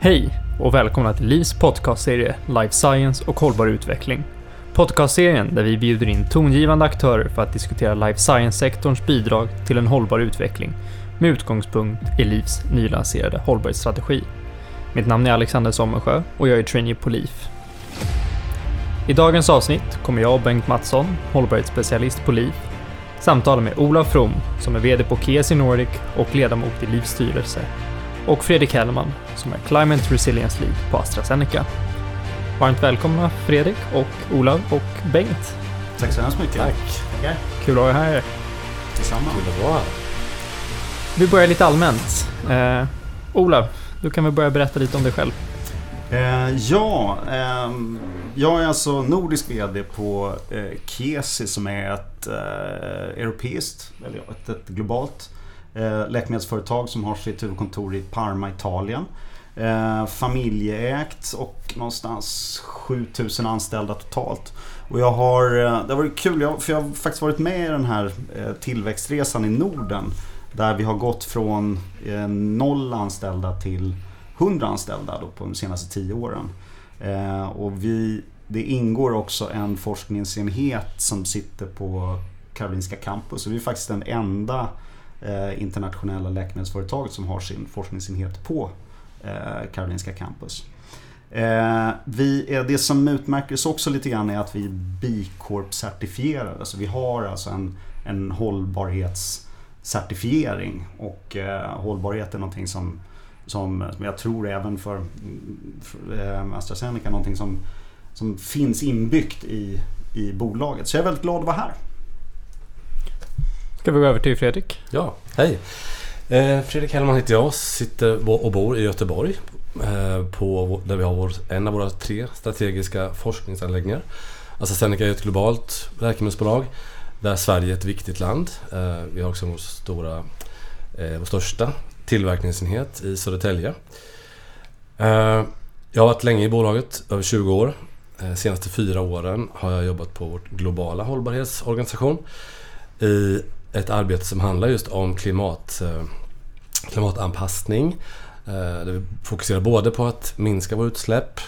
Hej och välkomna till Livs podcastserie Life Science och hållbar utveckling. Podcastserien där vi bjuder in tongivande aktörer för att diskutera life science-sektorns bidrag till en hållbar utveckling med utgångspunkt i Livs nylanserade hållbarhetsstrategi. Mitt namn är Alexander Sommersjö och jag är trainee på LIF. I dagens avsnitt kommer jag och Bengt Mattsson, hållbarhetsspecialist på LIF, samtala med Ola From som är VD på Kesi Nordic och ledamot i LIFs styrelse och Fredrik Hellman som är Climate Resilience Lead på AstraZeneca. Varmt välkomna Fredrik och Olav och Bengt. Tack så hemskt mycket. Tack. Tackar. Kul att ha er här. Detsamma. Kul att vara här. Vi börjar lite allmänt. Eh, Olav, du kan väl börja berätta lite om dig själv. Eh, ja, ehm, jag är alltså nordisk VD på eh, Kesi som är ett eh, europeiskt, eller ett, ett globalt eh, läkemedelsföretag som har sitt huvudkontor i Parma, Italien. Eh, familjeägt och någonstans 7000 anställda totalt. Och jag har, eh, det har varit kul, jag, för jag har faktiskt varit med i den här eh, tillväxtresan i Norden. Där vi har gått från eh, noll anställda till 100 anställda då på de senaste 10 åren. Eh, och vi, det ingår också en forskningsenhet som sitter på Karolinska campus. Och vi är faktiskt den enda Eh, internationella läkemedelsföretaget som har sin forskningsenhet på eh, Karolinska campus. Eh, vi är, det som utmärker oss också lite grann är att vi är B-Corp-certifierade. Så alltså, vi har alltså en, en hållbarhetscertifiering. Och eh, hållbarhet är någonting som, som, som jag tror även för, för eh, AstraZeneca någonting som, som finns inbyggt i, i bolaget. Så jag är väldigt glad att vara här. Ska vi gå över till Fredrik? Ja, hej. Eh, Fredrik Hellman heter jag, sitter och bor i Göteborg. Eh, på, där vi har vår, en av våra tre strategiska forskningsanläggningar. Alltså AstraZeneca är ett globalt läkemedelsbolag där Sverige är ett viktigt land. Eh, vi har också vår, stora, vår största tillverkningsenhet i Södertälje. Jag har varit länge i bolaget, över 20 år. De senaste fyra åren har jag jobbat på vår globala hållbarhetsorganisation i ett arbete som handlar just om klimat, eh, klimatanpassning. Eh, där vi fokuserar både på att minska våra utsläpp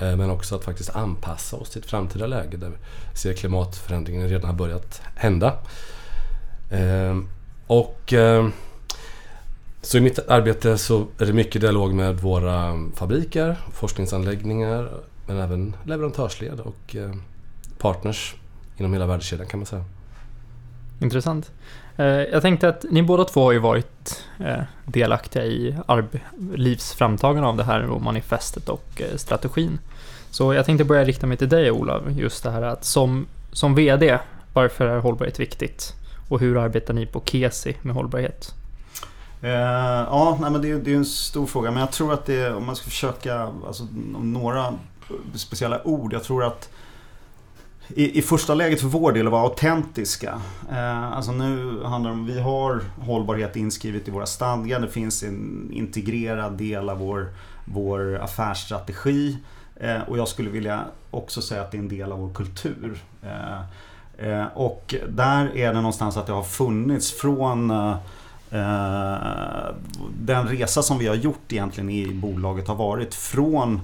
eh, men också att faktiskt anpassa oss till ett framtida läge där vi ser klimatförändringen redan har börjat hända. Och så i mitt arbete så är det mycket dialog med våra fabriker, forskningsanläggningar men även leverantörsled och partners inom hela värdekedjan kan man säga. Intressant. Eh, jag tänkte att ni båda två har ju varit eh, delaktiga i Livs framtagande av det här och manifestet och eh, strategin. Så jag tänkte börja rikta mig till dig Olav, just det här att som, som VD, varför är hållbarhet viktigt? Och hur arbetar ni på Kesi med hållbarhet? Eh, ja, nej, men det, är, det är en stor fråga. Men jag tror att det, om man ska försöka, alltså, några speciella ord. Jag tror att i, i första läget för vår del att vara autentiska. Eh, alltså nu handlar det om, vi har hållbarhet inskrivet i våra stadgar. Det finns en integrerad del av vår, vår affärsstrategi. Eh, och jag skulle vilja också säga att det är en del av vår kultur. Eh, eh och där är det någonstans att det har funnits från Eh, eh den resa som vi har gjort egentligen i bolaget har varit från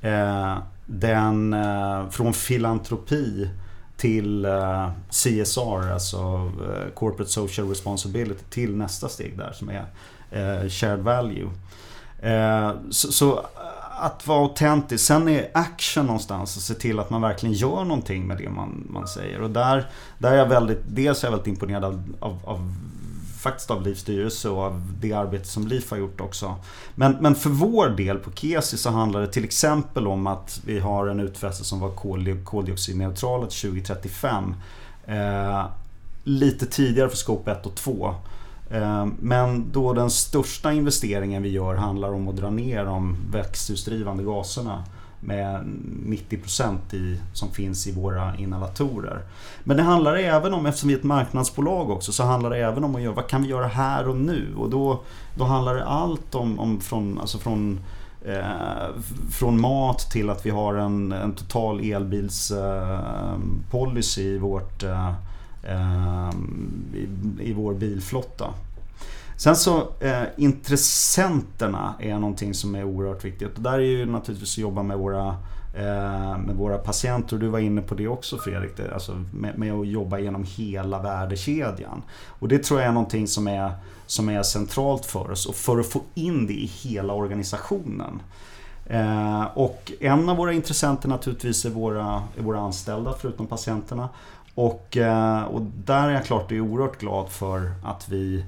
eh, den, eh, från filantropi till eh, CSR, alltså eh, Corporate Social Responsibility, till nästa steg där som är eh, Shared Value. Så, så att vara autentisk. Sen är action någonstans och se till att man verkligen gör någonting med det man, man säger. Och där, där är jag väldigt, dels är jag väldigt imponerad av, av, av faktiskt av LIFs styrelse och av det arbete som LIF har gjort också. Men, men för vår del på Kesi så handlar det till exempel om att vi har en utfästelse som var koldioxidneutrala till 2035. Eh, lite tidigare för Scope 1 och 2. Eh, men då den största investeringen vi gör handlar om att dra ner de växthusdrivande gaserna med 90% i, som finns i våra inhalatorer. Men det handlar även om, eftersom vi är ett marknadsbolag också, så handlar det även om att göra, vad kan vi göra här och nu? Och då, då handlar det allt om, om från, alltså från eh, från mat till att vi har en, en total elbilspolicy eh, i, vårt, eh, eh, i, i vår bilflotta. Sen så eh, intressenterna är någonting som är oerhört viktigt. Och där är ju naturligtvis att jobba med våra, eh, med våra patienter. Och du var inne på det också Fredrik. Det, alltså med, med, att jobba genom hela värdekedjan. Och det tror jag är någonting som är, som är centralt för oss. Och för att få in det i hela organisationen. Eh, och en av våra intressenter naturligtvis är våra, är våra anställda förutom patienterna. Och, eh, och där är jag klart är oerhört glad för att vi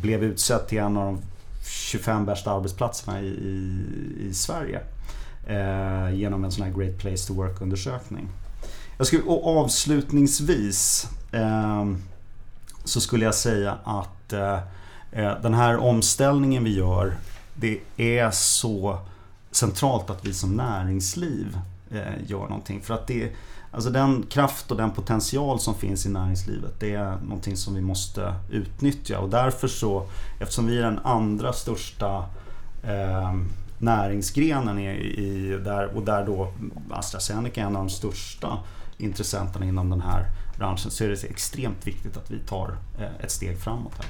blev utsedd till en av de 25 bästa arbetsplatserna i, i, i Sverige. Eh, genom en sån här Great Place to Work-undersökning. Jag skulle, och avslutningsvis eh, så skulle jag säga att eh, eh, den här omställningen vi gör, det är så centralt att vi som näringsliv eh, gör någonting. För att det Alltså den kraft och den potential som finns i näringslivet det är någonting som vi måste utnyttja och därför så eftersom vi är den andra största eh, näringsgrenen i, i, där, och där då AstraZeneca är en av de största intressenterna inom den här branschen så är det extremt viktigt att vi tar eh, ett steg framåt här.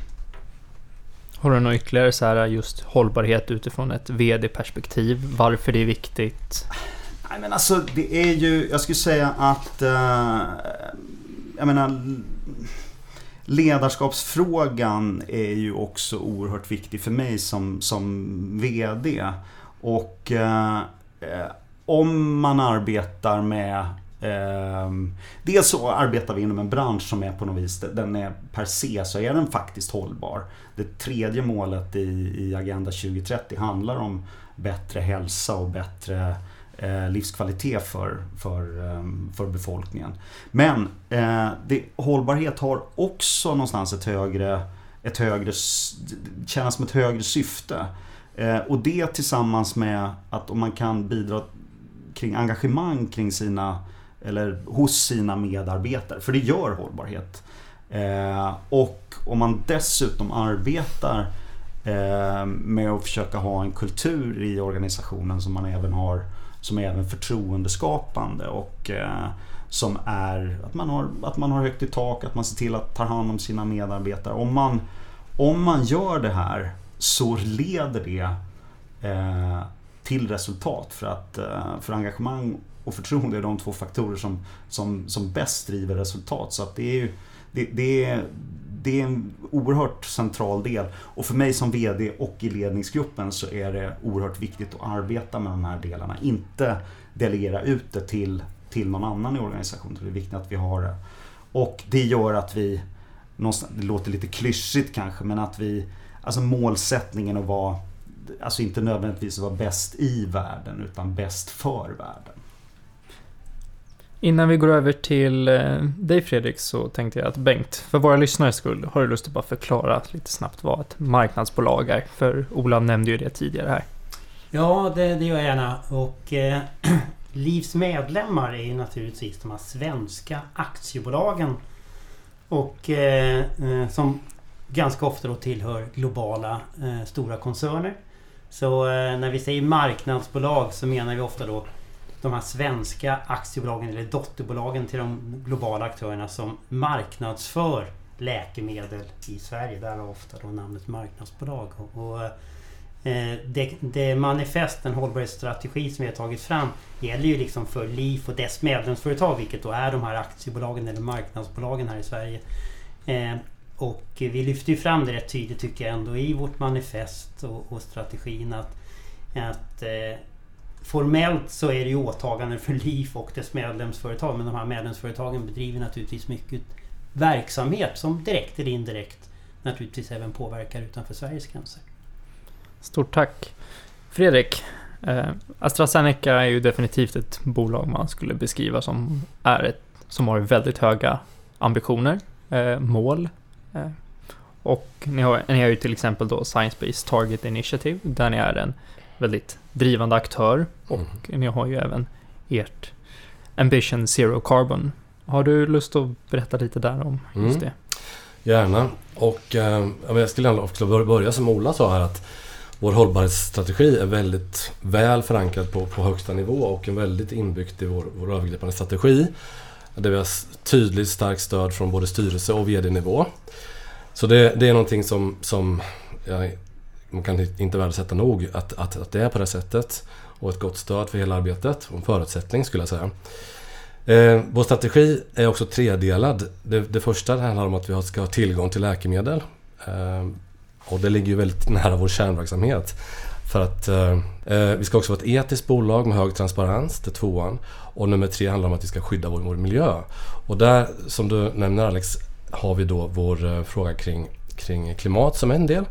Har du något ytterligare så här just hållbarhet utifrån ett VD-perspektiv? Varför det är viktigt? Nej men alltså det är ju, jag skulle säga att... Uh, jag menar... Ledarskapsfrågan är ju också oerhört viktig för mig som, som VD. Och uh, om man arbetar med dels så arbetar vi inom en bransch som är på något vis, den är per se så är den faktiskt hållbar. Det tredje målet i, i Agenda 2030 handlar om bättre hälsa och bättre Eh, livskvalitet för, för, ehm, för befolkningen. Men eh, det, hållbarhet har också någonstans ett högre, ett högre, kännas som ett högre syfte. Eh, och det tillsammans med att om man kan bidra kring engagemang kring sina eller hos sina medarbetare, för det gör hållbarhet. Eh, och om man dessutom arbetar eh, med att försöka ha en kultur i organisationen som man även har som är även förtroendeskapande och eh, som är att man, har, att man har högt i tak, att man ser till att ta hand om sina medarbetare. Om man, om man gör det här så leder det eh, till resultat för att eh, för engagemang och förtroende är de två faktorer som, som, som bäst driver resultat. Så att det är ju det, det, är, det är en oerhört central del. Och för mig som VD och i ledningsgruppen så är det oerhört viktigt att arbeta med de här delarna. Inte delegera ut det till, till någon annan i organisationen. Det är viktigt att vi har det. Och det gör att vi, det låter lite klyschigt kanske, men att vi, alltså målsättningen att vara, alltså inte nödvändigtvis vara bäst i världen utan bäst för världen. Innan vi går över till eh, dig Fredrik så tänkte jag att Bengt, för våra lyssnares skull, har du lust att bara förklara lite snabbt vad ett marknadsbolag är? För Ola nämnde ju det tidigare här. Ja, det, det gör jag gärna. Och eh, Livs medlemmar är ju naturligtvis de här svenska aktiebolagen. Och eh, eh som ganska ofta då tillhör globala eh, stora koncerner. Så eh, när vi säger marknadsbolag så menar vi ofta då de här svenska aktiebolagen eller dotterbolagen till de globala aktörerna som marknadsför läkemedel i Sverige. Där har ofta då namnet marknadsbolag. Och, eh, det, det manifest, den hållbarhetsstrategi som vi har tagit fram gäller ju liksom för LIF och dess medlemsföretag, vilket då är de här aktiebolagen eller marknadsbolagen här i Sverige. Eh, och vi lyfter ju fram det rätt tydligt tycker jag ändå i vårt manifest och, och strategin att, att eh, Formellt så är det ju åtaganden för LIF och dess medlemsföretag men de här medlemsföretagen bedriver naturligtvis mycket verksamhet som direkt eller indirekt naturligtvis även påverkar utanför Sveriges gränser. Stort tack! Fredrik, eh, AstraZeneca är ju definitivt ett bolag man skulle beskriva som, är ett, som har väldigt höga ambitioner, eh, mål. Eh, och ni har, ni har ju till exempel då Science Based Target Initiative, där ni är en väldigt drivande aktör och mm. ni har ju även ert Ambition Zero Carbon. Har du lust att berätta lite där om just mm. det? Gärna. Och eh, jag skulle också börja som Ola sa här att vår hållbarhetsstrategi är väldigt väl förankrad på, på högsta nivå och är väldigt inbyggt i vår, vår övergripande strategi. Där vi har tydligt starkt stöd från både styrelse och VD-nivå. Så det, det, är någonting som, som jag, man kan inte värdesätta nog att, att, att det är på det sättet. Och ett gott stöd för hela arbetet och en förutsättning skulle jag säga. Eh, vår strategi är också tredelad. Det, det första handlar om att vi ska ha tillgång till läkemedel. Eh, och det ligger ju väldigt nära vår kärnverksamhet. För att eh, eh, vi ska också vara ett etiskt bolag med hög transparens, det är tvåan. Och nummer tre handlar om att vi ska skydda vår, vår miljö. Och där, som du nämner Alex, har vi då vår eh, fråga kring, kring klimat som en del.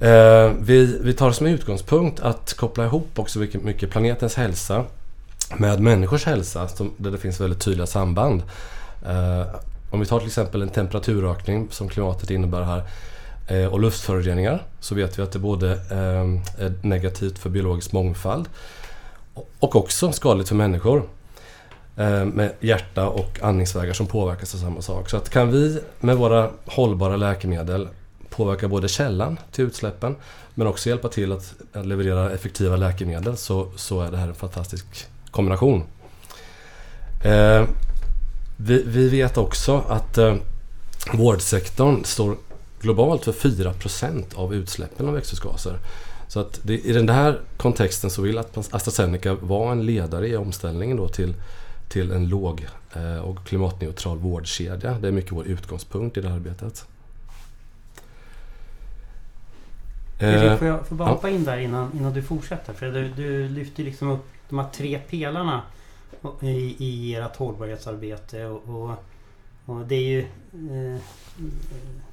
Eh, vi, vi tar som utgångspunkt att koppla ihop också mycket, mycket planetens hälsa med människors hälsa, som, där det finns väldigt tydliga samband. Eh, om vi tar till exempel en temperaturökning som klimatet innebär här eh, och luftföroreningar så vet vi att det både eh, är negativt för biologisk mångfald och också skadligt för människor. Eh, med hjärta och andningsvägar som påverkas av samma sak. Så att kan vi med våra hållbara läkemedel påverka både källan till utsläppen men också hjälpa till att leverera effektiva läkemedel så, så är det här en fantastisk kombination. Eh, vi, vi, vet också att eh, vårdsektorn står globalt för 4% av utsläppen av växthusgaser. Så att det, i den här kontexten så vill AstraZeneca vara en ledare i omställningen då till, till en låg eh, och klimatneutral vårdkedja. Det är mycket vår utgångspunkt i det här arbetet. Eh, får jag får bara hoppa in där innan, innan du fortsätter? För du, du lyfter liksom upp de här tre pelarna i, i ert hållbarhetsarbete. Och, och, och, det är ju eh,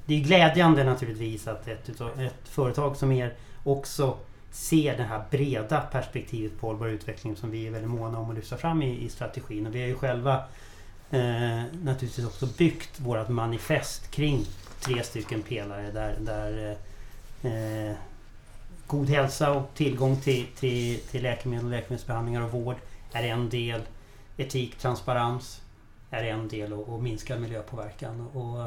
det är glädjande naturligtvis att ett, ett företag som er också ser det här breda perspektivet på hållbar utveckling som vi är väldigt måna om att lyfta fram i, i strategin. Och vi har ju själva eh, naturligtvis också byggt vårt manifest kring tre stycken pelare där, där eh, god hälsa och tillgång till, till, till läkemedel, läkemedelsbehandlingar och vård är en del. Etik, transparens är en del och, och minskad miljöpåverkan. Och,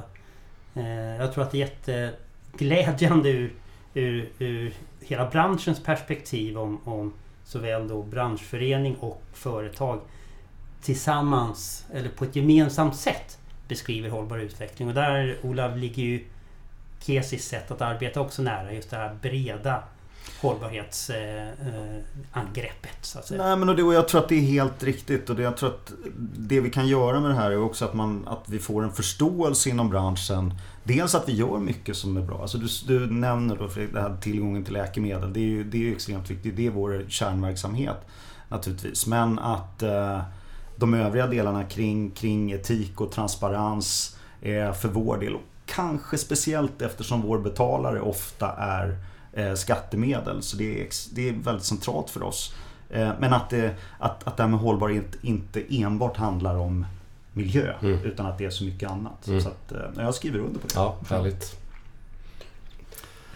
eh, jag tror att det är jätteglädjande ur, ur, ur hela branschens perspektiv om, om såväl då branschförening och företag tillsammans eller på ett gemensamt sätt beskriver hållbar utveckling. Och där Olav ligger ju Kesis sätt att arbeta också nära just det här breda hållbarhetsangreppet. Eh, eh, så att säga. Nej, men och, det, och jag tror att det är helt riktigt. Och det, jag tror att det vi kan göra med det här är också att, man, att vi får en förståelse inom branschen. Dels att vi gör mycket som är bra. Alltså du, du nämner då det här tillgången till läkemedel. Det är ju det är extremt viktigt. Det är vår kärnverksamhet naturligtvis. Men att eh, de övriga delarna kring, kring etik och transparens är för vår del Kanske speciellt eftersom vår betalare ofta är eh, skattemedel. Så det är, det är väldigt centralt för oss. Eh, men att det, att, att det här med hållbarhet inte enbart handlar om miljö mm. utan att det är så mycket annat. Mm. Så att, eh, jag skriver under på det. Ja, härligt.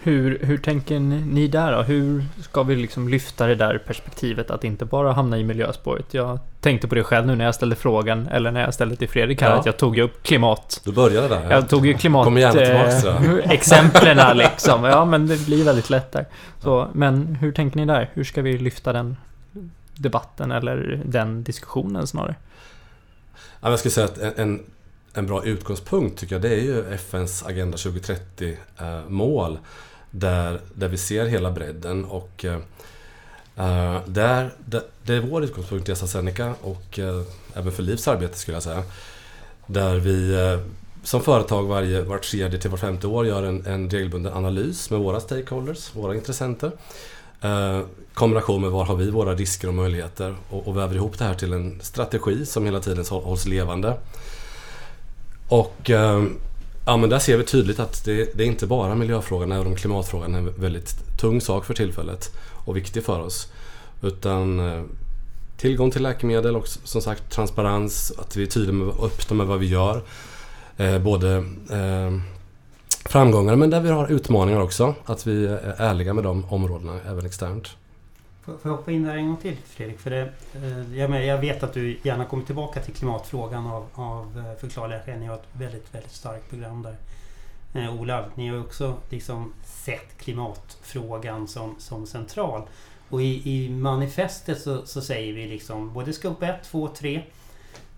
Hur, hur tänker ni där då? Hur ska vi liksom lyfta det där perspektivet att inte bara hamna i miljöspåret? Jag tänkte på det själv nu när jag ställde frågan, eller när jag ställde till Fredrik här, ja. att jag tog upp klimat. Du började där. Ja. Jag tog ju klimat... Kommer gärna tillbaka eh, Exemplen liksom. Ja, men det blir väldigt lätt där. Så, men hur tänker ni där? Hur ska vi lyfta den debatten eller den diskussionen snarare? Ja, jag skulle säga att en, en bra utgångspunkt tycker jag det är ju FNs Agenda 2030 eh, mål där, där vi ser hela bredden och uh, där, det, det är vår utgångspunkt i AstraZeneca och uh, även för Livs arbete skulle jag säga. Där vi uh, som företag varje, vart tredje till vart femte år gör en, en regelbunden analys med våra stakeholders, våra intressenter. Eh, kombination med var har vi våra risker och möjligheter och, och väver ihop det här till en strategi som hela tiden hålls levande. Och eh, Ja men där ser vi tydligt att det, det är inte bara miljöfrågan, även om klimatfrågan är en väldigt tung sak för tillfället och viktig för oss. Utan eh, tillgång till läkemedel och som sagt transparens, att vi är tydliga och öppna med vad vi gör. Eh, både eh, framgångar men där vi har utmaningar också. Att vi är ärliga med de områdena även externt. Får jag hoppa in där en gång till Fredrik? För det, eh, jag, jag vet att du gärna kommer tillbaka till klimatfrågan av, av eh, förklarliga skäl. Ni har ett väldigt, väldigt starkt program där. Eh, Olav, ni har också liksom sett klimatfrågan som, som central. Och i, i manifestet så, så, säger vi liksom både Scope 1, 2, 3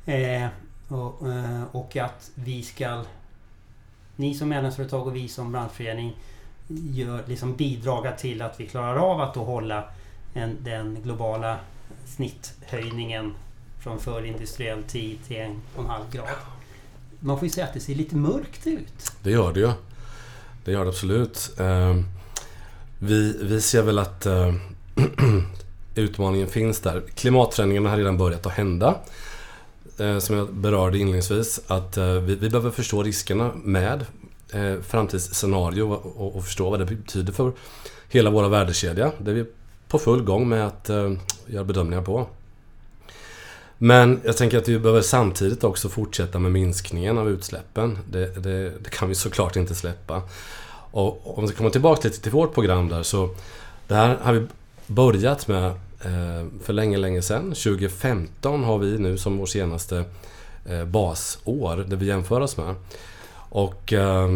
eh, och, eh, och att vi ska... Ni som medlemsföretag och vi som branschförening gör, liksom bidraga till att vi klarar av att då hålla en, den globala snitthöjningen från förindustriell tid till en och en halv grad. Man får ju säga att det ser lite mörkt ut. Det gör det ju. Det gör det absolut. Ehm, vi, vi ser väl att eh, utmaningen finns där. Klimatförändringarna har redan börjat att hända. Eh, som jag berörde inledningsvis. Att eh, vi, vi behöver förstå riskerna med framtidsscenario och, och förstå vad det betyder för hela vår värdekedja. Det vi på full gång med att eh, göra bedömningar på. Men jag tänker att vi behöver samtidigt också fortsätta med minskningen av utsläppen. Det, det, det kan vi såklart inte släppa. Och om vi kommer tillbaka lite till vårt program där så Det här har vi börjat med eh, för länge, länge sedan. 2015 har vi nu som vår senaste eh, basår det vi jämför oss med. Och eh,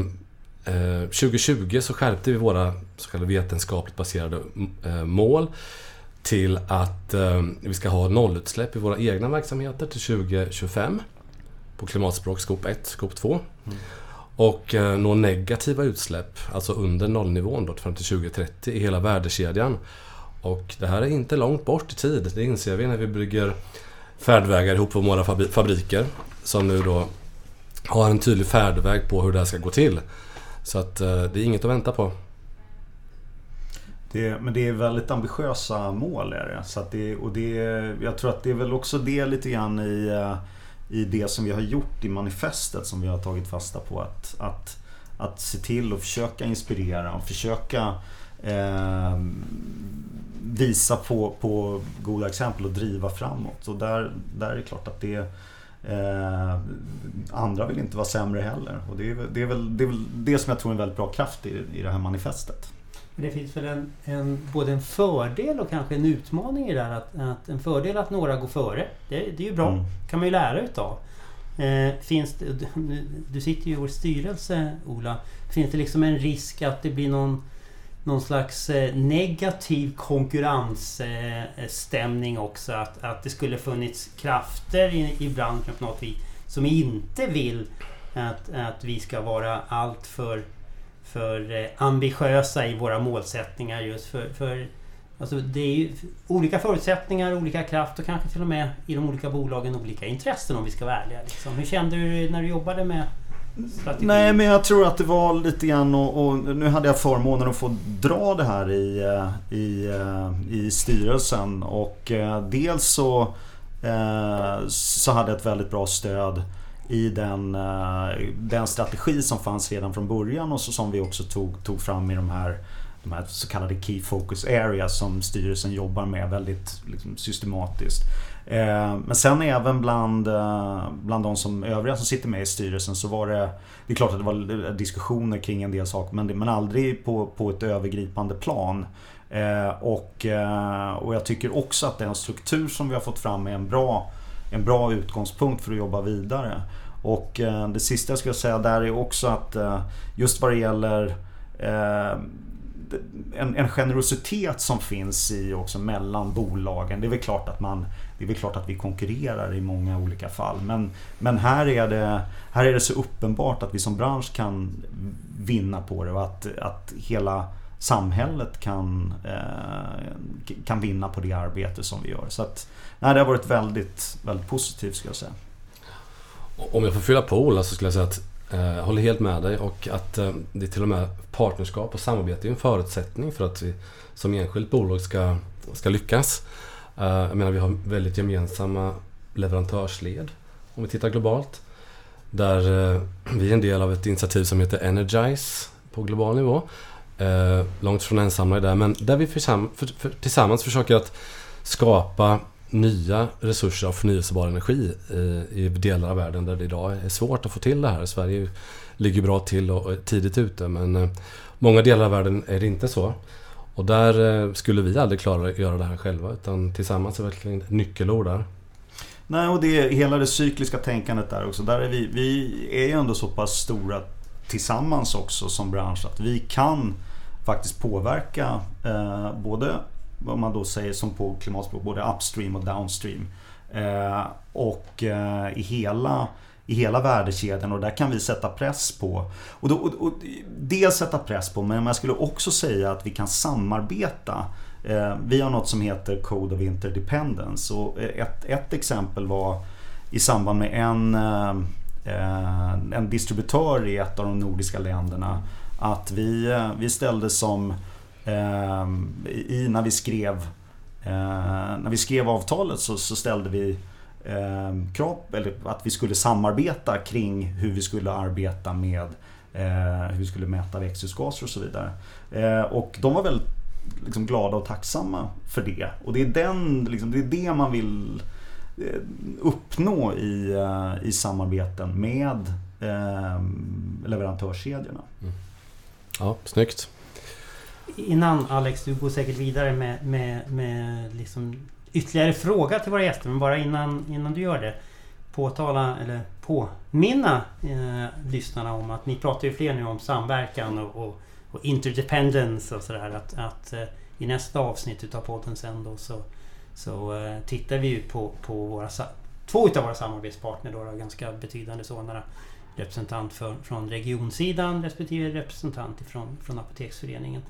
2020 eh, så skärpte vi våra så kallade vetenskapligt baserade mål till att eh, vi ska ha nollutsläpp i våra egna verksamheter till 2025. På klimatspråk skop 1, skop 2. Mm. Och eh, nå negativa utsläpp, alltså under nollnivån då, fram till 2030 i hela värdekedjan. Och det här är inte långt bort i tid. Det inser vi när vi bygger färdvägar ihop med våra fabriker. Som nu då har en tydlig färdväg på hur det här ska gå till. Så att eh, det är inget att vänta på. Det, men det är väldigt ambitiösa mål är det. Så att det, och det, jag tror att det är väl också det lite grann i, eh, i det som vi har gjort i manifestet som vi har tagit fasta på. Att, att, att se till och försöka inspirera och försöka eh, visa på, på goda exempel och driva framåt. Och där, där är det klart att det eh, andra vill inte vara sämre heller. Och det är, det är, väl, det är väl det som jag tror är en väldigt bra kraft i, i det här manifestet. Det finns väl en, en, både en fördel och kanske en utmaning i det här. Att, att en fördel att några går före. Det, det är ju bra. Mm. kan man ju lära utav. Eh, finns det, du, du sitter ju i vår styrelse Ola. Finns det liksom en risk att det blir någon, någon slags eh, negativ konkurrensstämning också? Att, att det skulle funnits krafter i, i branschen på något vis som inte vill att, att vi ska vara allt för för eh, ambitiösa i våra målsättningar just för, för Alltså det är ju olika förutsättningar, olika kraft och kanske till och med i de olika bolagen olika intressen om vi ska vara ärliga. Liksom. Hur kände du när du jobbade med strategi? Nej men jag tror att det var lite grann och, och nu hade jag förmånen att få dra det här i, eh, i, eh, i styrelsen och eh, dels så, så hade jag ett väldigt bra stöd i den, den strategi som fanns redan från början och så som vi också tog, tog fram i de här, de här så kallade Key Focus Areas som styrelsen jobbar med väldigt liksom, systematiskt. Eh, men sen även bland, eh, bland de som övriga som sitter med i styrelsen så var det Det är klart att det var diskussioner kring en del saker men, men aldrig på, på ett övergripande plan. Eh, och, och jag tycker också att den struktur som vi har fått fram är en bra en bra utgångspunkt för att jobba vidare. Och det sista jag skulle säga där är också att just vad det gäller en, en generositet som finns i också mellan bolagen. Det är väl klart att man det är väl klart att vi konkurrerar i många olika fall. Men, men här, är det, här är det så uppenbart att vi som bransch kan vinna på det och att, att hela samhället kan, eh, kan vinna på det arbete som vi gör. Så att, nej, det har varit väldigt, väldigt positivt skulle jag säga. Om jag får fylla på Ola så skulle jag säga att eh, jag håller helt med dig och att eh, det är till och med partnerskap och samarbete är en förutsättning för att vi som enskilt bolag ska, ska lyckas. Eh, jag menar vi har väldigt gemensamma leverantörsled om vi tittar globalt. Där eh, vi är en del av ett initiativ som heter Energize på global nivå. Eh, långt från ensamma i det, men där vi tillsammans försöker att skapa nya resurser av förnyelsebar energi i, delar av världen där det idag är svårt att få till det här. Sverige ligger bra till och är tidigt ute men många delar av världen är det inte så. Och där eh, skulle vi aldrig klara att göra det här själva utan tillsammans är verkligen nyckelord där. Nej, och det är hela det cykliska tänkandet där också. Där är vi, vi är ju ändå så pass stora tillsammans också som bransch att vi kan faktiskt påverka eh, både vad man då säger som på klimatspråk, både upstream och downstream. Eh, och eh, i hela i hela värdekedjan och där kan vi sätta press på. Och, då, och, och dels sätta press på, men jag skulle också säga att vi kan samarbeta. Eh, vi har något som heter Code of Interdependence och eh, ett, ett exempel var i samband med en, eh, eh, en distributör i ett av de nordiska länderna att vi, eh, vi ställde som eh, i, när vi skrev eh, när vi skrev avtalet så, så ställde vi eh, krav, eller att vi skulle samarbeta kring hur vi skulle arbeta med eh, hur vi skulle mäta växthusgaser och så vidare. Eh, och de var väldigt liksom, glada och tacksamma för det. Och det är, den, liksom, det, är det man vill eh, uppnå i, eh, i samarbeten med eh, leverantörskedjorna. Mm. Ja, snyggt. Innan Alex, du går säkert vidare med, med, med liksom ytterligare fråga till våra gäster. Men bara innan, innan du gör det. Påtala, eller påminna eh, lyssnarna om att ni pratar ju fler nu om samverkan och, och, och interdependence och sådär. Att, att eh, i nästa avsnitt utav podden sen då så, så eh, tittar vi ju på, på våra, två utav våra samarbetspartner då, då ganska betydande sådana. Representant för, från regionsidan respektive representant ifrån, från Apoteksföreningen.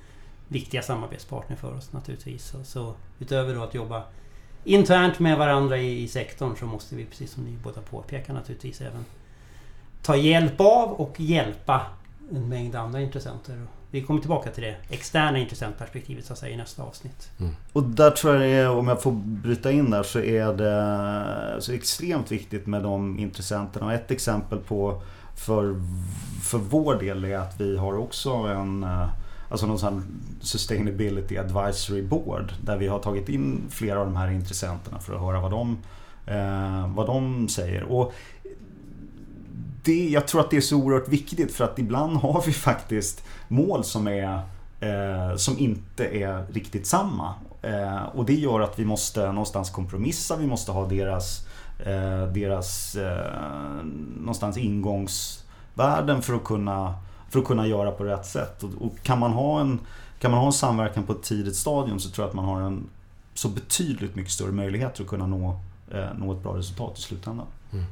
Viktiga samarbetspartner för oss naturligtvis. Så, så utöver då att jobba internt med varandra i, i sektorn så måste vi, precis som ni båda påpekar naturligtvis, även ta hjälp av och hjälpa en mängd andra intressenter. Vi kommer tillbaka till det externa intressentperspektivet så att säga i nästa avsnitt. Mm. Och där tror jag det är, om jag får bryta in där, så är det så extremt viktigt med de intressenterna. Och ett exempel på för, för vår del är att vi har också en alltså någon sån Sustainability Advisory Board där vi har tagit in flera av de här intressenterna för att höra vad de, eh, vad de säger. Och det, jag tror att det är så oerhört viktigt för att ibland har vi faktiskt mål som, är, eh, som inte är riktigt samma. Eh, och det gör att vi måste någonstans kompromissa, vi måste ha deras, eh, deras eh, någonstans ingångsvärden för att kunna för att kunna göra på rätt sätt. Och, och, kan, man ha en, kan man ha en samverkan på ett tidigt stadium så tror jag att man har en så betydligt mycket större möjligheter att kunna nå, eh, nå ett bra resultat i slutändan. Mm.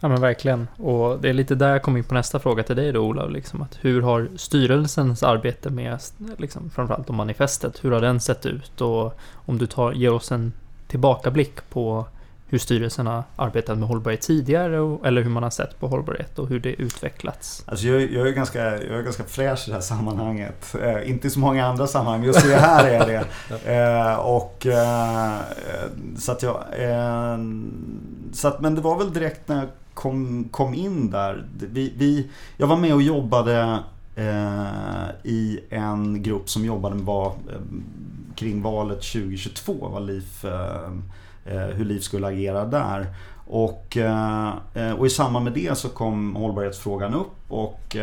Ja men verkligen. Och det är lite där jag kommer in på nästa fråga till dig då Olav. Liksom, att hur har styrelsens arbete med, liksom, framförallt om manifestet, hur har den sett ut? Och om du tar, ger oss en tillbakablick på hur styrelsen har arbetat med hållbarhet tidigare eller hur man har sett på hållbarhet och hur det utvecklats? Alltså jag, jag, är ganska, jag är ganska fräsch i det här sammanhanget. Eh, inte i så många andra sammanhang, just det här är det. eh, och, eh, så att jag, eh, så att, men det var väl direkt när jag kom, kom in där. Vi, vi, jag var med och jobbade eh, i en grupp som jobbade med var, eh, kring valet 2022, var LIF Eh, Eh, hur LIF skulle agera där. Och, eh, eh, och i samband med det så kom hållbarhetsfrågan upp och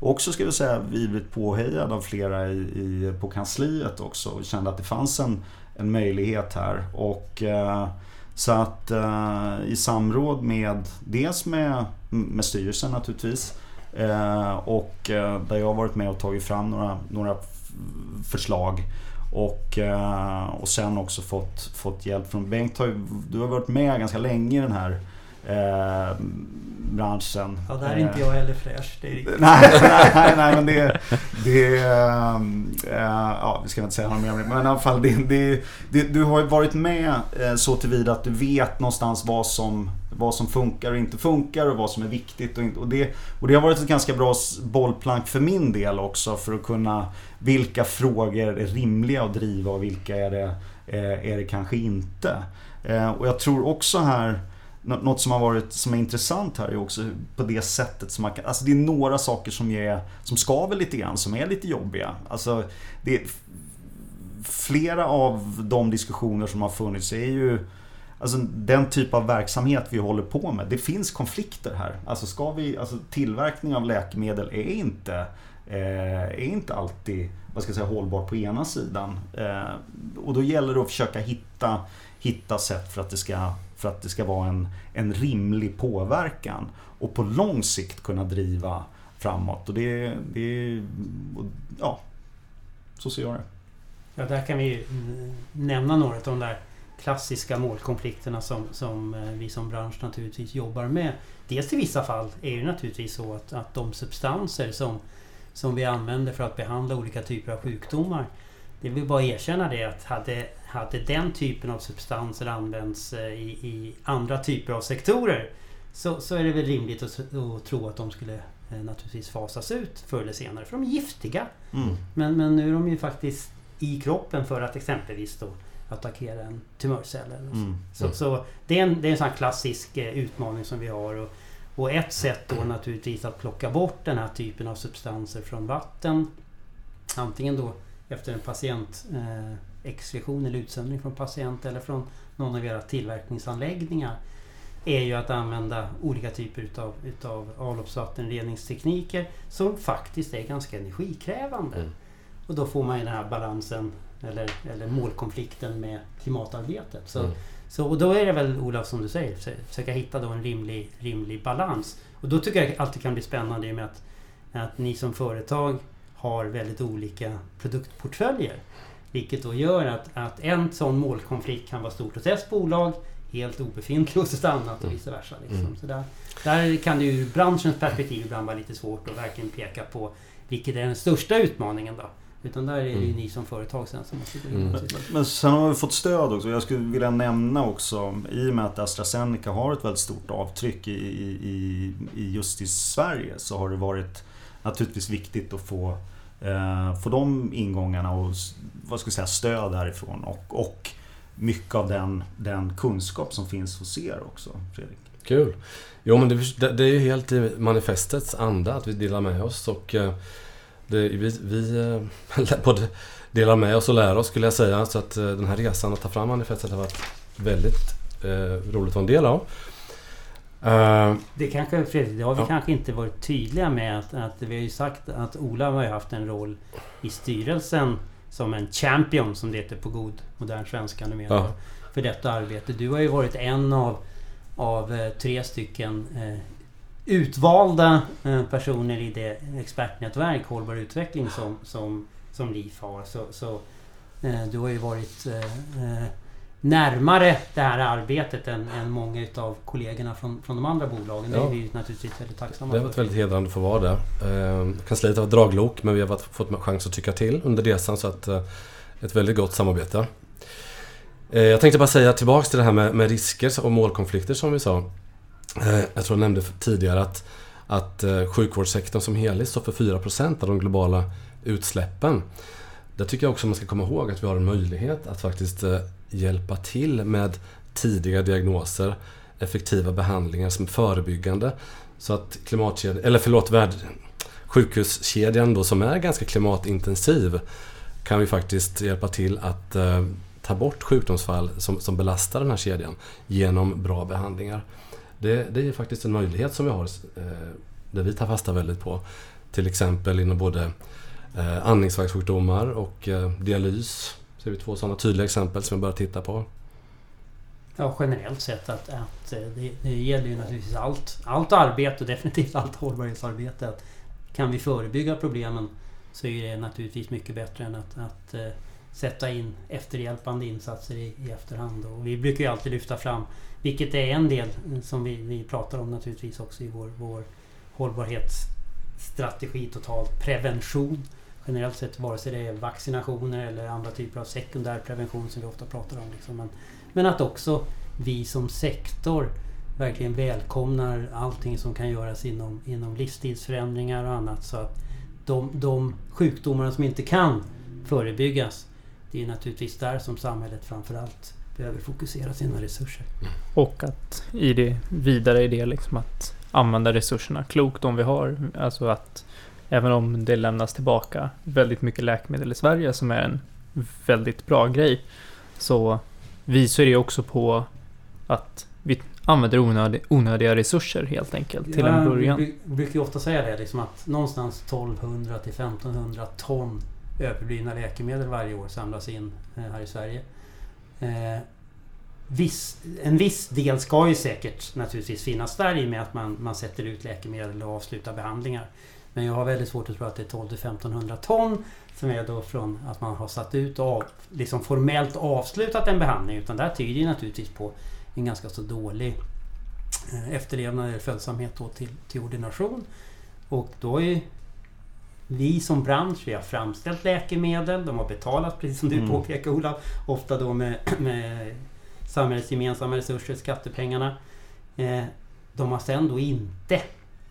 också ska vi säga vi blev påhejad av flera i, i, på kansliet också och kände att det fanns en, en möjlighet här. Och så att i samråd med dels med, med styrelsen naturligtvis och där jag har varit med och tagit fram några, några förslag och, eh, och sen också fått, fått hjälp från Bengt. Har ju, du har varit med ganska länge i den här eh, branschen. Ja, där är inte jag heller fräsch. Det är riktigt. nej, nej, nej, men det... det äh, ja, vi ska inte säga något mer om det. Men i alla fall, det, det, det, du har ju varit med så tillvida att du vet någonstans vad som, vad som funkar och inte funkar och vad som är viktigt. Och, och, det, och det har varit ett ganska bra bollplank för min del också för att kunna... Vilka frågor är rimliga att driva och vilka är det, eh, är det kanske inte? Eh, och jag tror också här något som har varit som är intressant här är också på det sättet som man kan... Alltså det är några saker som, är, som skaver lite grann, som är lite jobbiga. Alltså det är, flera av de diskussioner som har funnits är ju Alltså den typ av verksamhet vi håller på med. Det finns konflikter här. Alltså, ska vi, alltså tillverkning av läkemedel är inte, eh, är inte alltid vad ska jag säga, hållbart på ena sidan. Eh, och då gäller det att försöka hitta, hitta sätt för att det ska för att det ska vara en, en rimlig påverkan och på lång sikt kunna driva framåt. Och det, det ja, så ser jag det. Ja, där kan vi nämna några av de där klassiska målkonflikterna som, som eh, vi som bransch naturligtvis jobbar med. Dels i vissa fall är det naturligtvis så att, att de substanser som, som vi använder för att behandla olika typer av sjukdomar det vill bara erkänna det att hade, hade den typen av substanser använts eh, i, i andra typer av sektorer så, så är det väl rimligt att, att tro att de skulle eh, naturligtvis fasas ut förr eller senare. För de är giftiga. Mm. Men, men nu är de ju faktiskt i kroppen för att exempelvis då attackera en tumörcell. Eller så. Mm. Så, så det, är en, det är en sån klassisk eh, utmaning som vi har. Och, och ett sätt då naturligtvis att plocka bort den här typen av substanser från vatten. Antingen då efter en patient eh, eller utsöndring från patient eller från någon av era tillverkningsanläggningar är ju att använda olika typer utav, utav avloppsvattenreningstekniker som faktiskt är ganska energikrävande. Mm. Och då får man ju den här balansen eller, eller målkonflikten med klimatarbetet. Så, Mm. så, och då är det väl Olof som du säger, försö- försöka hitta då en rimlig, rimlig balans. Och då tycker jag alltid kan bli spännande i och med att, att ni som företag har väldigt olika produktportföljer. Vilket då gör att, att en sån målkonflikt kan vara stort hos ett bolag, helt obefintlig hos ett annat och vice versa. Liksom. Mm. Så där, där kan det ur branschens perspektiv ibland vara lite svårt att verkligen peka på vilket är den största utmaningen då. Utan där är det Mm. ni som företag sen som måste gå in Mm. Men, se. men sen har vi fått stöd också. Jag skulle vilja nämna också, i och med att AstraZeneca har ett väldigt stort avtryck i, i, i, just i Sverige, så har det varit naturligtvis viktigt att få, eh, få de ingångarna och vad ska jag säga, stöd därifrån. Och, och mycket av den, den kunskap som finns hos er också, Fredrik. Kul. Jo men det, det är ju helt i manifestets anda att vi delar med oss och eh, det, vi, vi eh, både delar med oss och lär oss skulle jag säga. Så att eh, den här resan att ta fram manifestet har varit väldigt eh, roligt att vara en del av. Eh, Det kanske, Fredrik, det har vi Ja. kanske inte varit tydliga med att, att vi har ju sagt att Ola har haft en roll i styrelsen som en champion som det heter på god modern svenska numera. Ja. För detta arbete. Du har ju varit en av, av tre stycken eh, utvalda eh, personer i det expertnätverk hållbar utveckling som, som, som LIF har. Så, så eh, du har ju varit eh, närmare det här arbetet än, än många utav kollegorna från, från de andra bolagen. Det Ja. är vi naturligtvis väldigt tacksamma det har varit för. väldigt hedrande att få vara där. Eh, kansliet har varit draglok men vi har varit, fått chans att tycka till under resan så att eh, ett väldigt gott samarbete. Eh, jag tänkte bara säga tillbaks till det här med, med risker och målkonflikter som vi sa. Eh, jag tror jag nämnde tidigare att, att eh, sjukvårdssektorn som helhet står för 4% av de globala utsläppen. Där tycker jag också man ska komma ihåg att vi har en möjlighet att faktiskt eh, hjälpa till med tidiga diagnoser, effektiva behandlingar som är förebyggande. Så att klimatkedjan, eller förlåt, värld, sjukhuskedjan då som är ganska klimatintensiv kan vi faktiskt hjälpa till att eh, ta bort sjukdomsfall som, som belastar den här kedjan genom bra behandlingar. Det, det är faktiskt en möjlighet som vi har eh, där vi tar fasta väldigt på. Till exempel inom både eh, andningsvägssjukdomar och eh, dialys. Ser är vi två sådana tydliga exempel som vi börjar titta på. Ja, generellt sett att, att eh, det, det gäller ju naturligtvis allt, allt arbete och definitivt allt hållbarhetsarbete. Att kan vi förebygga problemen så är det naturligtvis mycket bättre än att, att eh, sätta in efterhjälpande insatser i, i efterhand. Och vi brukar ju alltid lyfta fram, vilket är en del som vi, vi pratar om naturligtvis också i vår, vår hållbarhetsstrategi totalt, prevention. Generellt sett vare sig det är vaccinationer eller andra typer av sekundär prevention som vi ofta pratar om. Liksom. Men, men att också vi som sektor verkligen välkomnar allting som kan göras inom, inom livsstilsförändringar och annat. Så att de, de sjukdomar som inte kan förebyggas, det är naturligtvis där som samhället framförallt behöver fokusera sina resurser. Och att i det vidare i det liksom att använda resurserna klokt om vi har. Alltså att även om det lämnas tillbaka väldigt mycket läkemedel i Sverige som är en väldigt bra grej. Så visar det också på att vi använder onödiga, onödiga resurser helt enkelt till en början. Vi vi brukar ju ofta säga det liksom att någonstans 1200 till 1500 ton överblivna läkemedel varje år samlas in eh, här i Sverige. Eh, viss, en viss del ska ju säkert naturligtvis finnas där i och med att man, man sätter ut läkemedel och avslutar behandlingar. Men jag har väldigt svårt att tro att det är 12 1500 ton som är då från att man har satt ut och av, liksom formellt avslutat en behandling. Utan det här tyder ju naturligtvis på en ganska så dålig eh, efterlevnad eller följsamhet då till, till ordination. Och då är vi som bransch, vi har framställt läkemedel, de har betalat precis som du Mm. påpekar Ola, ofta då med, med samhällets gemensamma resurser, skattepengarna. Eh, de har sen då inte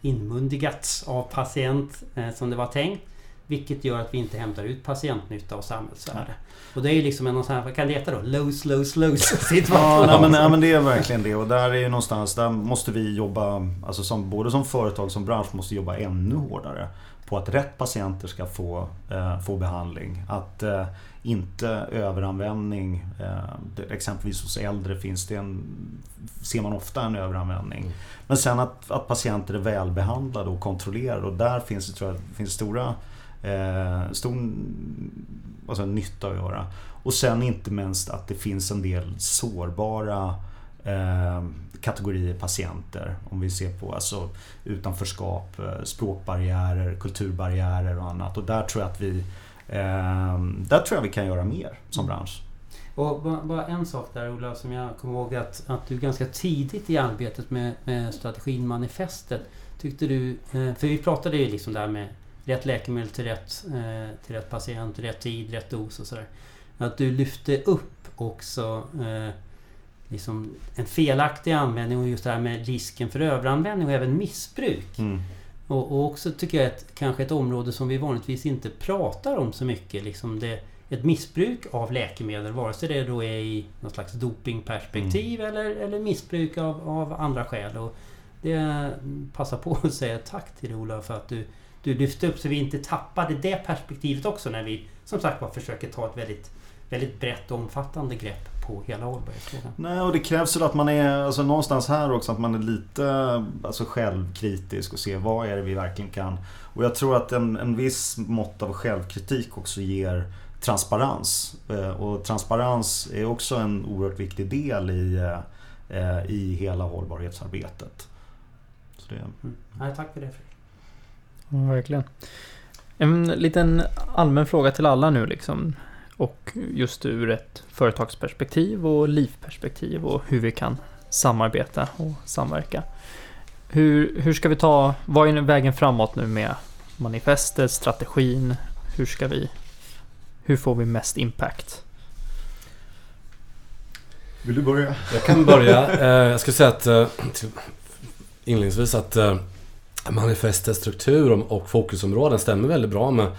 inmundigats av patient eh, som det var tänkt. Vilket gör att vi inte hämtar ut patientnytta och samhällsvärde. Och det är ju liksom en sån här, vad kan det heta då? Lose, lose, lose situation. Ja, nej, men, nej, men det är verkligen det. Och där är ju någonstans, där måste vi jobba, alltså som, både som företag som bransch måste jobba ännu hårdare. På att rätt patienter ska få, eh, få behandling. Att eh, inte överanvändning, eh, exempelvis hos äldre finns det en, ser man ofta en överanvändning. Mm. Men sen att, att patienter är välbehandlade och kontrollerade och där finns det, tror jag, finns stora eh, stor alltså, nytta att göra. Och sen inte minst att det finns en del sårbara eh, kategorier patienter. Om vi ser på alltså, utanförskap, eh, språkbarriärer, kulturbarriärer och annat. Och där tror jag att vi eh, där tror jag vi kan göra mer som bransch. Och bara, en sak där Ola som jag kommer ihåg att, att du ganska tidigt i arbetet med, med strategin manifestet tyckte du, eh, för vi pratade ju liksom där med rätt läkemedel till rätt, eh, till rätt patient, rätt tid, rätt dos och sådär. Att du lyfte upp också liksom en felaktig användning och just det här med risken för överanvändning och även missbruk. Mm. Och, och också tycker jag ett, kanske ett område som vi vanligtvis inte pratar om så mycket. Liksom det, ett missbruk av läkemedel, vare sig det då är i något slags dopingperspektiv eller, eller missbruk av, av andra skäl. Och det passar på att säga tack till dig Ola för att du, du lyfte upp så vi inte tappade det perspektivet också när vi som sagt var försöker ta ett väldigt, väldigt brett och omfattande grepp på hela hållbarhetsfrågan. Nej, och det krävs väl att man är alltså, någonstans här också att man är lite alltså, självkritisk och ser vad är det vi verkligen kan. Och jag tror att en, en viss mått av självkritik också ger transparens. Eh, Och transparens är också en oerhört viktig del i, eh, i hela hållbarhetsarbetet. Så det, Mm. Nej, tack för det Fredrik. Ja, verkligen. En liten allmän fråga till alla nu liksom. Och just ur ett företagsperspektiv och livperspektiv och hur vi kan samarbeta och samverka. Hur, hur ska vi ta, vad är vägen framåt nu med manifestet, strategin? Hur ska vi, hur får vi mest impact? Vill du börja? Jag kan börja. Eh, jag skulle säga att eh, inledningsvis att eh, manifestets struktur och- och fokusområden stämmer väldigt bra med,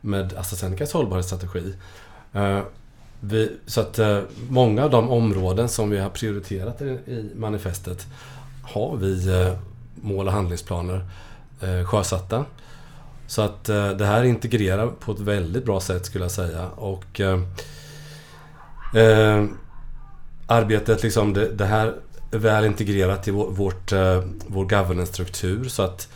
med AstraZenecas hållbarhetsstrategi. Eh, vi, så att eh, många av de områden som vi har prioriterat i, i manifestet har vi eh, mål och handlingsplaner sjösatta. Så att det här integrerar på ett väldigt bra sätt skulle jag säga. Och eh, arbetet liksom, det, det här är väl integrerat i vår, vårt, vår governance-struktur så att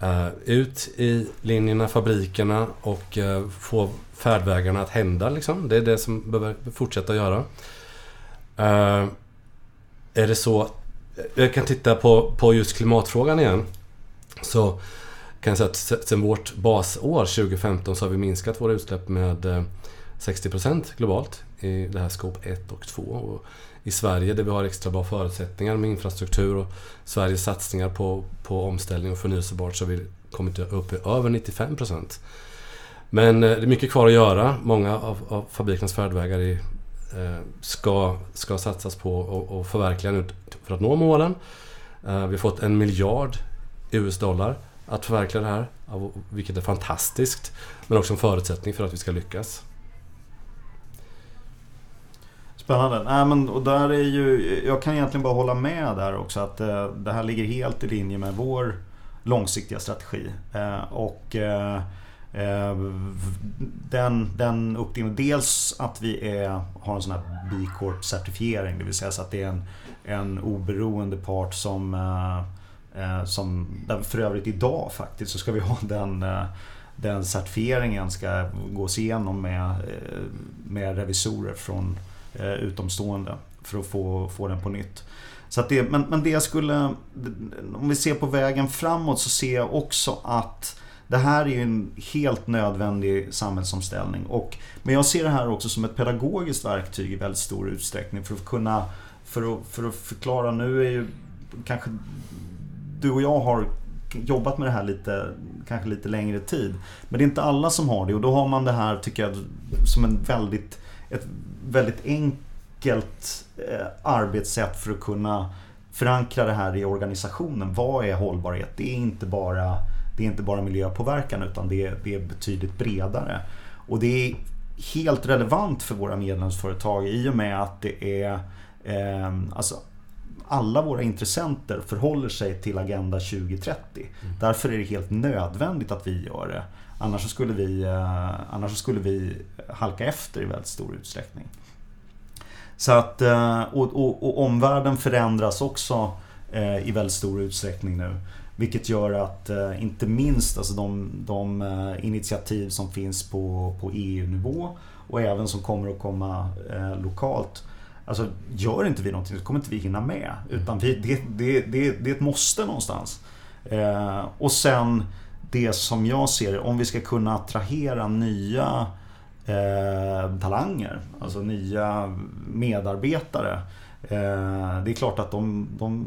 Eh, ut i linjerna, fabrikerna och eh, få färdvägarna att hända liksom. Det är det som behöver fortsätta göra. Eh, är det så... Jag kan titta på, på just klimatfrågan igen. Så kan jag säga att sen vårt basår 2015 så har vi minskat våra utsläpp med 60% globalt i det här scope 1 och 2. Och i Sverige där vi har extra bra förutsättningar med infrastruktur och Sveriges satsningar på, på omställning och förnyelsebart så har vi kommit upp i över 95 procent. Men eh, det är mycket kvar att göra. Många av, av fabrikernas färdvägar är, eh, ska, ska satsas på och, och förverkliga nu för att nå målen. Eh, vi har fått en miljard US-dollar att förverkliga det här, vilket är fantastiskt. Men också en förutsättning för att vi ska lyckas. Spännande. Nej, men, och där är ju, jag kan egentligen bara hålla med där också att eh, det här ligger helt i linje med vår långsiktiga strategi. Eh, och eh, eh den, den uppdelningen, dels att vi är, har en sån här B Corp-certifiering, det vill säga så att det är en, en oberoende part som, eh, eh, som där för övrigt idag faktiskt så ska vi ha den eh, den certifieringen ska gås igenom med, med revisorer från eh, utomstående för att få, få den på nytt. Så att det, men, men det jag skulle, om vi ser på vägen framåt så ser jag också att det här är ju en helt nödvändig samhällsomställning. Och, men jag ser det här också som ett pedagogiskt verktyg i väldigt stor utsträckning för att kunna för att, för att förklara, nu är ju kanske du och jag har jobbat med det här lite, kanske lite längre tid. Men det är inte alla som har det och då har man det här, tycker jag, som en väldigt, ett väldigt enkelt eh, arbetssätt för att kunna förankra det här i organisationen. Vad är hållbarhet? Det är inte bara, det är inte bara miljöpåverkan utan det är, det är betydligt bredare. Och det är helt relevant för våra medlemsföretag i och med att det är eh, alltså alla våra intressenter förhåller sig till Agenda 2030. Mm. Därför är det helt nödvändigt att vi gör det. Annars skulle vi, eh, annars skulle vi halka efter i väldigt stor utsträckning. Så att, eh, och, och, och omvärlden förändras också eh, i väldigt stor utsträckning nu. Vilket gör att eh, inte minst alltså de, de eh, initiativ som finns på, på EU-nivå och även som kommer att komma eh, lokalt Alltså gör inte vi någonting så kommer inte vi hinna med. Utan vi, det, det, det, det är ett måste någonstans. Eh, och sen det som jag ser om vi ska kunna attrahera nya eh, talanger, alltså nya medarbetare. Eh, det är klart att de, de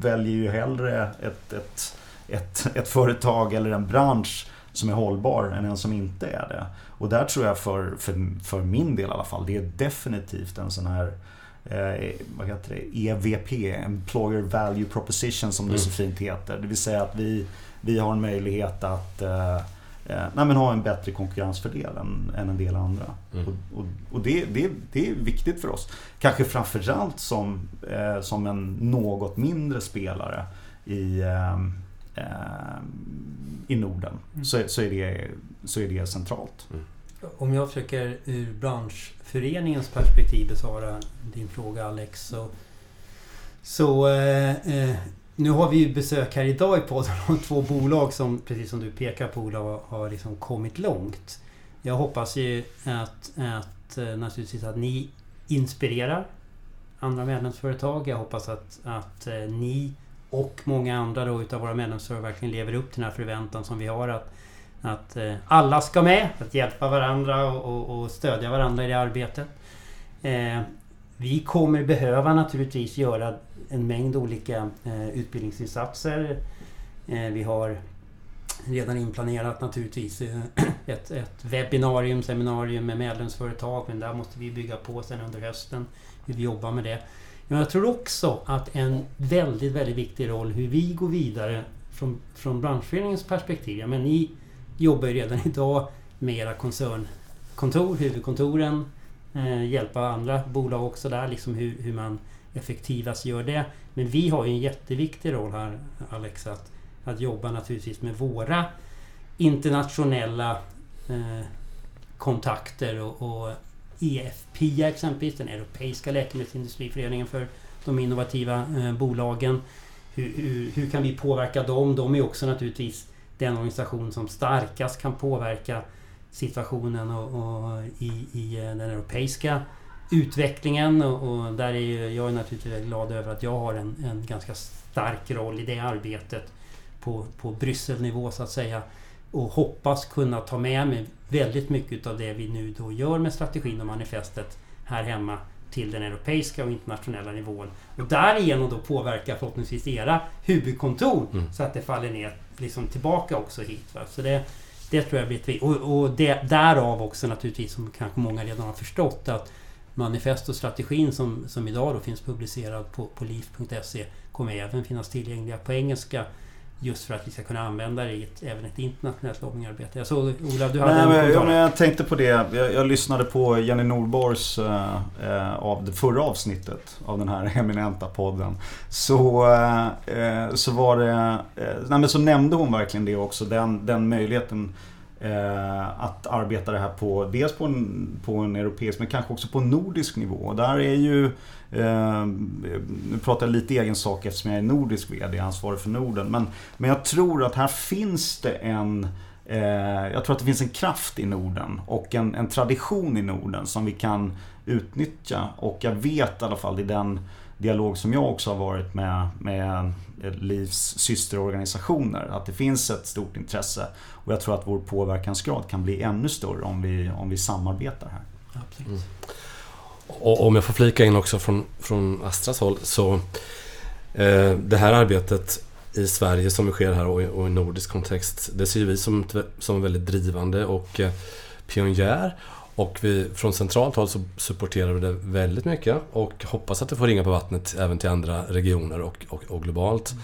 väljer ju hellre ett, ett, ett, ett företag eller en bransch som är hållbar än en som inte är det. Och där tror jag för, för, för min del i alla fall, det är definitivt en sån här eh, vad heter det? EVP, Employer Value Proposition som det så mm. fint heter. Det vill säga att vi, vi har en möjlighet att eh, eh, nej, men ha en bättre konkurrensfördel än, än en del andra. Mm. Och, och, och det, det, det, är viktigt för oss. Kanske framförallt som, eh, som en något mindre spelare i eh, i Norden mm. så, så, är det, så är det centralt. Mm. Om jag försöker ur branschföreningens perspektiv besvara din fråga Alex. Så, så eh, eh, nu har vi ju besök här idag i podden av två bolag som, precis som du pekar på Ola, har liksom kommit långt. Jag hoppas ju att, att eh, naturligtvis att ni inspirerar andra medlemsföretag. Jag hoppas att, att eh, ni och många andra då utav våra medlemsföretag verkligen lever upp till den här förväntan som vi har att, att eh, alla ska med, att hjälpa varandra och, och stödja varandra i det arbetet. Eh, vi kommer behöva naturligtvis göra en mängd olika eh, utbildningsinsatser. Eh, vi har redan inplanerat naturligtvis eh, ett, ett webbinarium, seminarium med medlemsföretag men där måste vi bygga på sen under hösten hur vi jobbar med det. Men jag tror också att en väldigt, väldigt viktig roll hur vi går vidare från, från branschföreningens perspektiv. Ja, men ni jobbar ju redan idag med era koncernkontor, huvudkontoren. Eh, hjälpa andra bolag också där, liksom hur, hur man effektivast gör det. Men vi har ju en jätteviktig roll här Alex, att, att jobba naturligtvis med våra internationella eh, kontakter och, och EFPIA exempelvis, den Europeiska läkemedelsindustriföreningen för de innovativa eh, bolagen. Hur, hur, hur, kan vi påverka dem? De är också naturligtvis den organisation som starkast kan påverka situationen och, och i, i, eh, den europeiska utvecklingen. Och, och, där är ju, jag är naturligtvis glad över att jag har en, en ganska stark roll i det arbetet på, på Brysselnivå så att säga. Och hoppas kunna ta med mig väldigt mycket av det vi nu då gör med strategin och manifestet här hemma till den europeiska och internationella nivån. Och därigenom då påverka förhoppningsvis era huvudkontor mm. så att det faller ner liksom tillbaka också hit. Va? Så det, det tror jag blir ett Och, och det, därav också naturligtvis, som kanske många redan har förstått, att manifest och strategin som, som idag då finns publicerad på, på liv.se kommer även finnas tillgängliga på engelska Just för att vi ska kunna använda det i ett, även ett internationellt lobbyingarbete. Jag såg Ola, du hade Nej, en men, ja, men Jag tänkte på det. Jag, jag lyssnade på Jenny Nordborgs äh, av det förra avsnittet av den här eminenta podden. Så, äh, så var det... Äh, nej, men så nämnde hon verkligen det också. Den, den möjligheten att arbeta det här på dels på en, på en europeisk men kanske också på en nordisk nivå. Där är ju Eh, nu pratar jag lite egen sak eftersom jag är nordisk VD, ansvarig för Norden. Men, men jag tror att här finns det en eh, jag tror att det finns en kraft i Norden och en, en tradition i Norden som vi kan utnyttja. Och jag vet i alla fall i den dialog som jag också har varit med, med Livs systerorganisationer. Att det finns ett stort intresse. Och jag tror att vår påverkansgrad kan bli ännu större om vi, om vi samarbetar här. Absolut. Mm. Och om jag får flika in också från, från Astras håll så eh, det här arbetet i Sverige som sker här och, och i nordisk kontext det ser vi som, som väldigt drivande och eh, pionjär. Och vi, från centralt håll så supporterar vi det väldigt mycket och hoppas att det får ringa på vattnet även till andra regioner och, och, och globalt.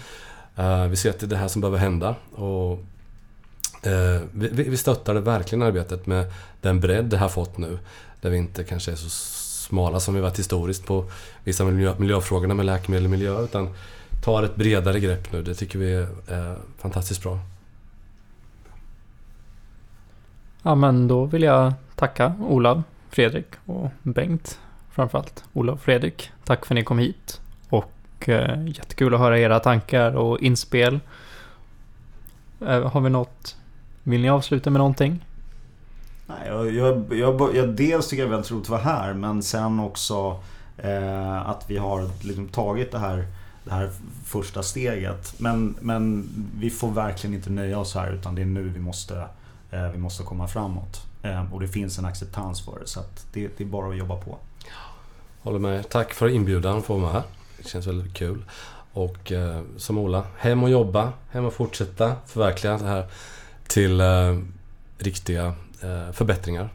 Mm. Uh, vi ser att det är det här som behöver hända. Och, uh, vi, vi stöttar det verkligen arbetet med den bredd det har fått nu. Där vi inte kanske är så smala som vi varit historiskt på vissa miljö, miljöfrågorna med läkemedel och miljö. Utan tar ett bredare grepp nu. Det tycker vi är eh, fantastiskt bra. Ja men då vill jag tacka Olav, Fredrik och Bengt framförallt. Olav och Fredrik, tack för att ni kom hit. Och eh, jättekul att höra era tankar och inspel. Eh, har vi något? Vill ni avsluta med någonting? Nej, jag, jag, jag, jag, dels tycker jag det är väldigt roligt att vara här men sen också eh, att vi har liksom tagit det här, det här första steget. Men, men vi får verkligen inte nöja oss här utan det är nu vi måste Eh, vi måste komma framåt. Eh, och det finns en acceptans för det. Så det, det, är bara att jobba på. Håller med. Tack för inbjudan för att vara här. Det känns väldigt kul. Och eh, som Ola, hem och jobba. Hem och fortsätta förverkliga det här till eh, riktiga Eh, förbättringar.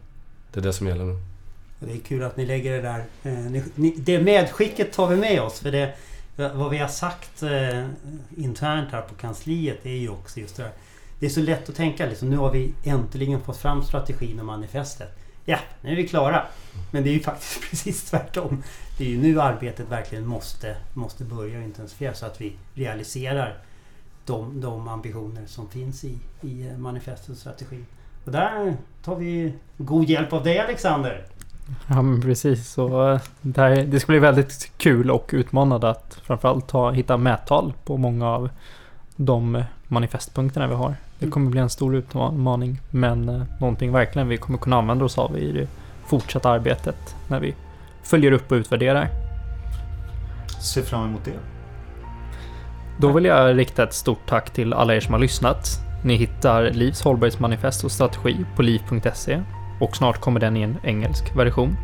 Det är det som gäller nu. Det är kul att ni lägger det där. Eh, det medskicket tar vi med oss. För det, vad vi har sagt eh, internt här på kansliet är ju också just det där det är så lätt att tänka liksom, nu har vi äntligen fått fram strategin och manifestet. Ja, nu är vi klara. Men det är ju faktiskt precis tvärtom. Det är ju nu arbetet verkligen måste, måste börja intensifieras så att vi realiserar de, de ambitioner som finns i, i manifestet och strategin. Och där tar vi god hjälp av dig Alexander. Ja men precis. Så eh, det, här, det ska bli väldigt kul och utmanande att framförallt ta, hitta mättal på många av de manifestpunkterna vi har. Det kommer bli en stor utmaning men eh, någonting verkligen vi kommer kunna använda oss av i det fortsatta arbetet när vi följer upp och utvärderar. Ser fram emot det. Då vill jag rikta ett stort tack till alla er som har lyssnat. Ni hittar Livs hållbarhetsmanifest och strategi på liv.se och snart kommer den i en engelsk version.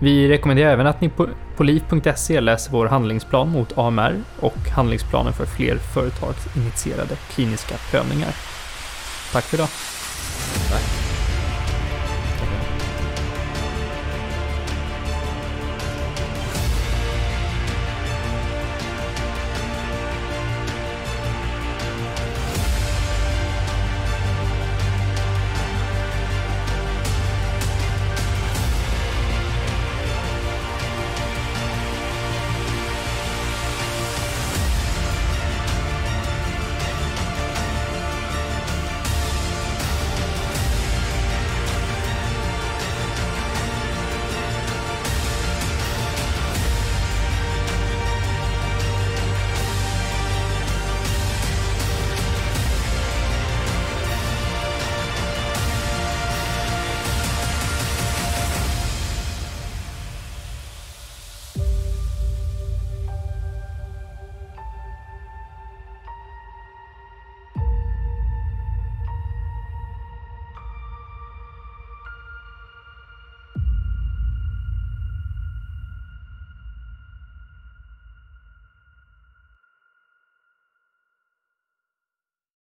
Vi rekommenderar även att ni på, på liv.se läser vår handlingsplan mot AMR och handlingsplanen för fler företagsinitierade kliniska prövningar. Tack för idag. Tack.